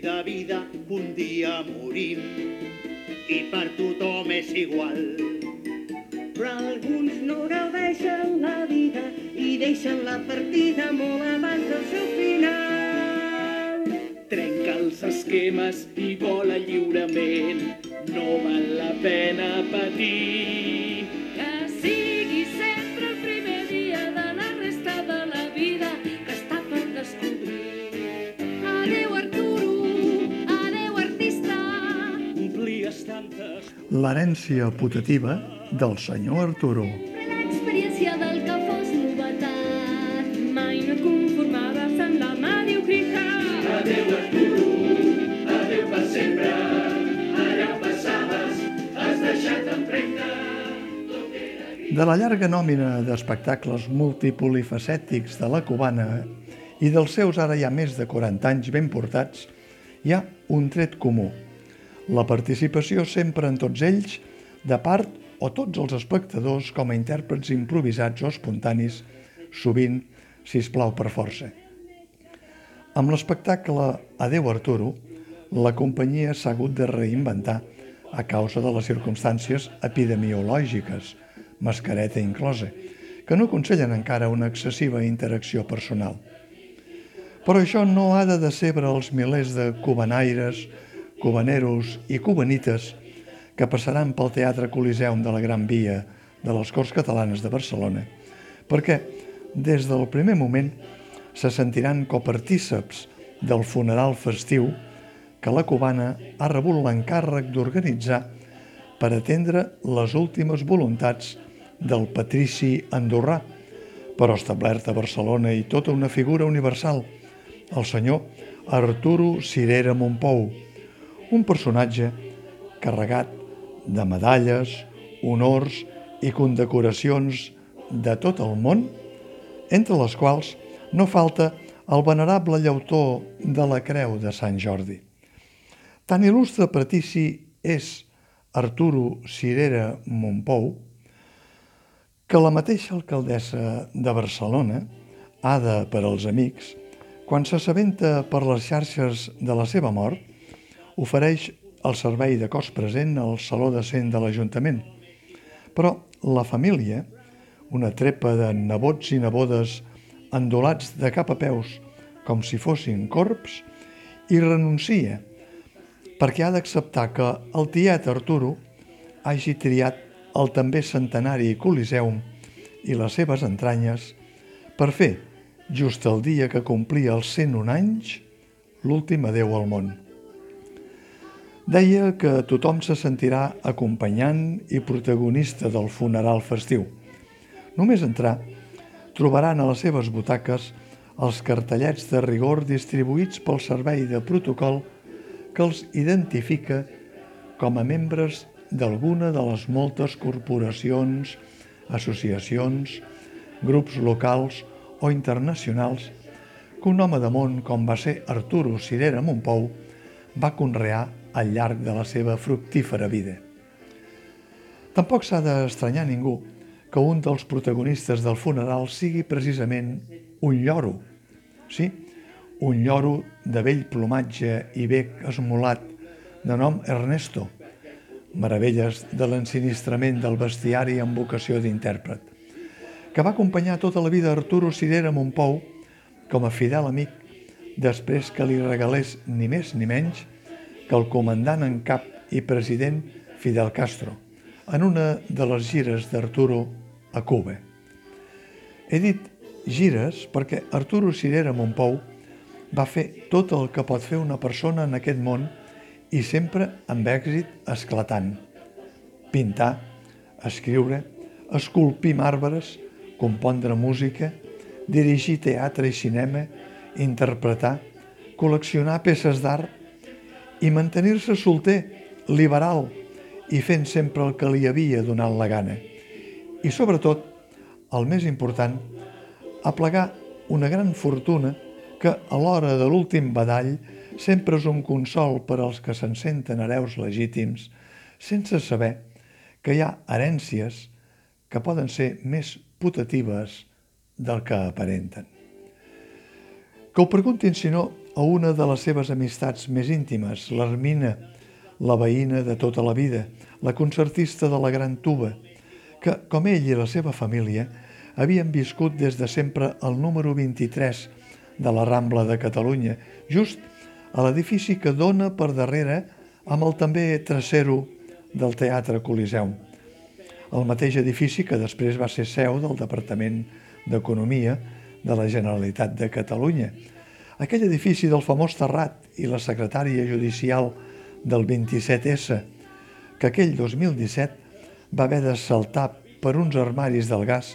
de vida, un dia morim i per tothom és igual. Però alguns no gaudeixen la vida i deixen la partida molt abans del seu final. Trenca els esquemes i vola lliurement. No val la pena patir. L'herència putativa del senyor Arturo. L'experiència del que fos novetat. Mai no et conformaves amb la mediocritat. Adéu, Arturo, adéu per sempre. Allà passaves, has deixat empremta. De la llarga nòmina d'espectacles multipolifacètics de la cubana i dels seus ara ja més de 40 anys ben portats, hi ha un tret comú. La participació sempre en tots ells, de part o tots els espectadors com a intèrprets improvisats o espontanis, sovint, si es plau per força. Amb l'espectacle Adeu Arturo, la companyia s'ha hagut de reinventar a causa de les circumstàncies epidemiològiques, mascareta inclosa, que no aconsellen encara una excessiva interacció personal. Però això no ha de decebre els milers de cubanaires, cubaneros i cubanites que passaran pel Teatre Coliseum de la Gran Via de les Corts Catalanes de Barcelona, perquè des del primer moment se sentiran copartíceps del funeral festiu que la cubana ha rebut l'encàrrec d'organitzar per atendre les últimes voluntats del patrici andorrà, però establert a Barcelona i tota una figura universal, el senyor Arturo Cirera Montpou, un personatge carregat de medalles, honors i condecoracions de tot el món, entre les quals no falta el venerable llautó de la Creu de Sant Jordi. Tan il·lustre patrici és Arturo Cirera Montpou que la mateixa alcaldessa de Barcelona, Ada per als amics, quan s'assabenta per les xarxes de la seva mort, ofereix el servei de cos present al Saló de Cent de l'Ajuntament. Però la família, una trepa de nebots i nebodes endolats de cap a peus com si fossin corps, i renuncia perquè ha d'acceptar que el tiet Arturo hagi triat el també centenari Coliseum i les seves entranyes per fer, just el dia que complia els 101 anys, l'últim adeu al món. Deia que tothom se sentirà acompanyant i protagonista del funeral festiu. Només entrar, trobaran a les seves butaques els cartellets de rigor distribuïts pel servei de protocol que els identifica com a membres d'alguna de les moltes corporacions, associacions, grups locals o internacionals que un home de món com va ser Arturo Cirera Montpou va conrear al llarg de la seva fructífera vida. Tampoc s'ha d'estranyar ningú que un dels protagonistes del funeral sigui precisament un lloro. Sí, un lloro de vell plomatge i bec esmolat, de nom Ernesto, meravelles de l'ensinistrament del bestiari amb vocació d'intèrpret, que va acompanyar tota la vida Arturo Cirera Montpou com a fidel amic després que li regalés ni més ni menys que el comandant en cap i president Fidel Castro en una de les gires d'Arturo a Cuba. He dit gires perquè Arturo Cirera Montpou va fer tot el que pot fer una persona en aquest món i sempre amb èxit esclatant. Pintar, escriure, esculpir marbres, compondre música, dirigir teatre i cinema, interpretar, col·leccionar peces d'art i mantenir-se solter, liberal i fent sempre el que li havia donat la gana. I sobretot, el més important, aplegar una gran fortuna que a l'hora de l'últim badall sempre és un consol per als que se'n senten hereus legítims, sense saber que hi ha herències que poden ser més putatives del que aparenten. Que ho preguntin, si no, a una de les seves amistats més íntimes, l'Hermina, la veïna de tota la vida, la concertista de la Gran Tuba, que, com ell i la seva família, havien viscut des de sempre al número 23 de la Rambla de Catalunya, just a l'edifici que dona per darrere amb el també tracero del Teatre Coliseum. El mateix edifici que després va ser seu del Departament d'Economia de la Generalitat de Catalunya. Aquell edifici del famós Terrat i la secretària judicial del 27S, que aquell 2017 va haver de saltar per uns armaris del gas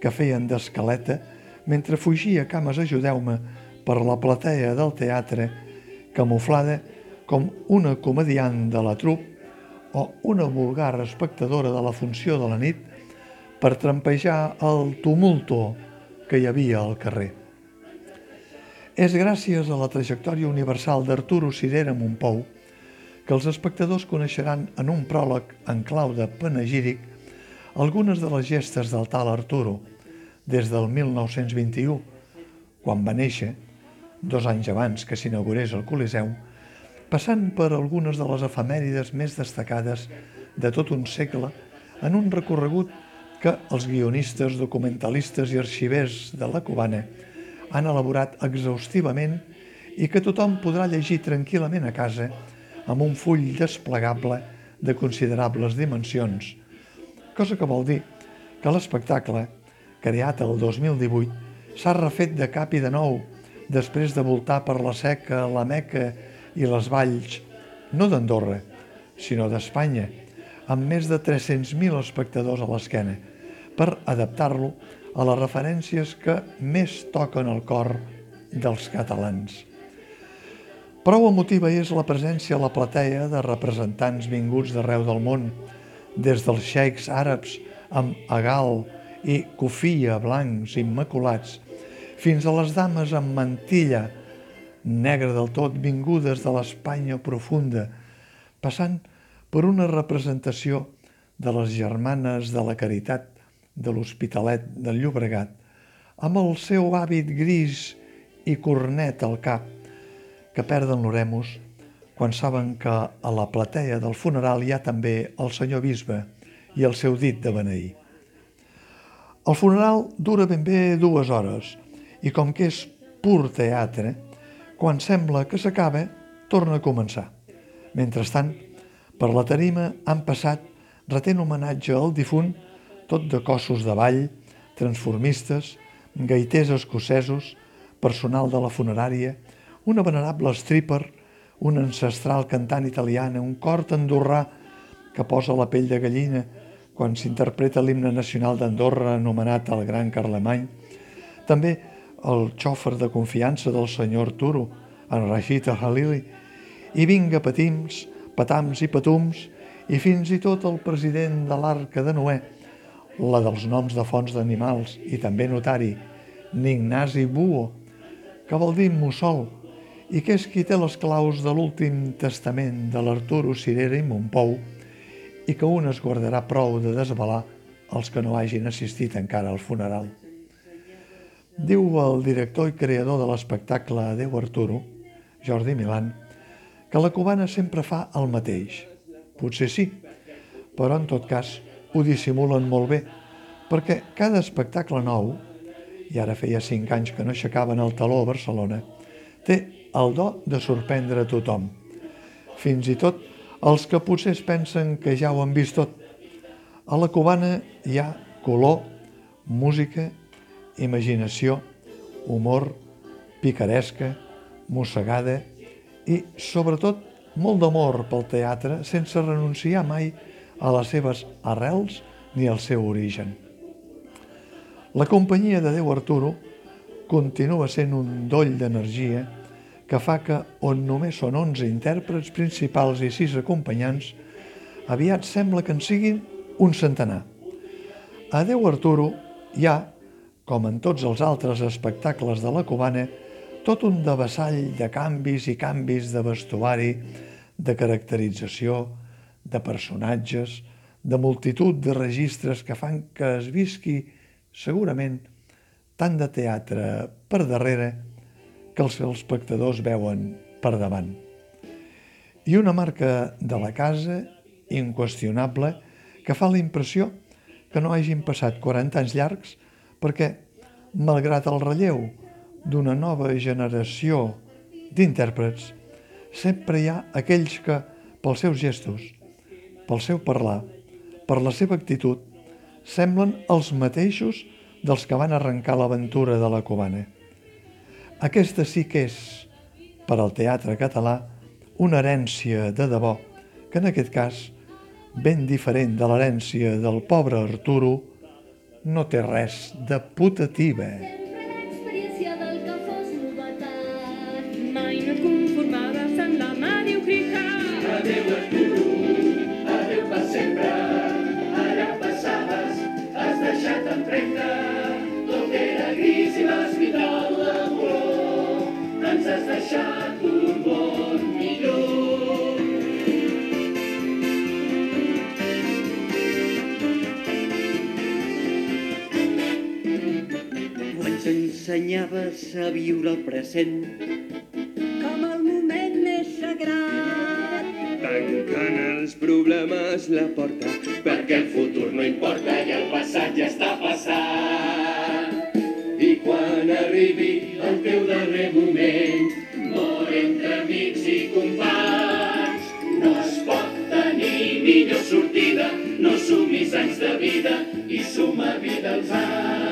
que feien d'escaleta mentre fugia cames ajudeu-me per la platea del teatre camuflada com una comediant de la trup o una vulgar espectadora de la funció de la nit per trampejar el tumulto que hi havia al carrer. És gràcies a la trajectòria universal d'Arturo Cirera Montpou que els espectadors coneixeran en un pròleg en clau de panegíric algunes de les gestes del tal Arturo des del 1921, quan va néixer, dos anys abans que s'inaugurés el Coliseu, passant per algunes de les efemèrides més destacades de tot un segle en un recorregut que els guionistes, documentalistes i arxivers de la cubana han elaborat exhaustivament i que tothom podrà llegir tranquil·lament a casa amb un full desplegable de considerables dimensions, cosa que vol dir que l'espectacle, creat el 2018, s'ha refet de cap i de nou després de voltar per la seca, la Meca i les valls, no d'Andorra, sinó d'Espanya, amb més de 300.000 espectadors a l'esquena, per adaptar-lo a les referències que més toquen el cor dels catalans. Prou emotiva és la presència a la platea de representants vinguts d'arreu del món, des dels xeics àrabs amb agal i cofia blancs immaculats, fins a les dames amb mantilla negra del tot vingudes de l'Espanya profunda, passant per una representació de les germanes de la caritat de l'Hospitalet del Llobregat, amb el seu hàbit gris i cornet al cap, que perden l'oremus quan saben que a la platea del funeral hi ha també el senyor bisbe i el seu dit de beneir. El funeral dura ben bé dues hores i com que és pur teatre, quan sembla que s'acaba, torna a començar. Mentrestant, per la tarima han passat, retent homenatge al difunt, tot de cossos de ball, transformistes, gaiters escocesos, personal de la funerària, una venerable stripper, un ancestral cantant italiana, un cort andorrà que posa la pell de gallina quan s'interpreta l'himne nacional d'Andorra anomenat el Gran Carlemany, també el xòfer de confiança del senyor Turo, en Rashid Halili, i vinga patims, patams i patums, i fins i tot el president de l'Arca de Noé, la dels noms de fonts d'animals i també notari, n'Ignasi Buo, que vol dir mussol, i que és qui té les claus de l'últim testament de l'Arturo Cirera i Montpou i que un es guardarà prou de desvelar els que no hagin assistit encara al funeral. Diu el director i creador de l'espectacle Adeu Arturo, Jordi Milan, que la cubana sempre fa el mateix. Potser sí, però en tot cas ho dissimulen molt bé, perquè cada espectacle nou, i ara feia cinc anys que no aixecaven el taló a Barcelona, té el do de sorprendre a tothom. Fins i tot els que potser es pensen que ja ho han vist tot. A la cubana hi ha color, música, imaginació, humor, picaresca, mossegada i, sobretot, molt d'amor pel teatre sense renunciar mai a les seves arrels ni al seu origen. La companyia de Déu Arturo continua sent un doll d'energia que fa que, on només són 11 intèrprets principals i 6 acompanyants, aviat sembla que en siguin un centenar. A Déu Arturo hi ha, com en tots els altres espectacles de la cubana, tot un devessall de canvis i canvis de vestuari, de caracterització, de personatges, de multitud de registres que fan que es visqui segurament tant de teatre per darrere que els espectadors veuen per davant. I una marca de la casa inqüestionable que fa la impressió que no hagin passat 40 anys llargs perquè, malgrat el relleu d'una nova generació d'intèrprets, sempre hi ha aquells que, pels seus gestos, pel seu parlar, per la seva actitud, semblen els mateixos dels que van arrencar l'aventura de la cubana. Aquesta sí que és, per al teatre català, una herència de debò, que en aquest cas, ben diferent de l'herència del pobre Arturo, no té res de putativa. Tu ens ensenyaves a viure el present com el moment més sagrat. Tancant els problemes la porta perquè el futur no importa i el passat ja està passat. I quan arribi el teu darrer moment, mor entre amics i companys. No es pot tenir millor sortida, no sumis anys de vida i suma vida als anys.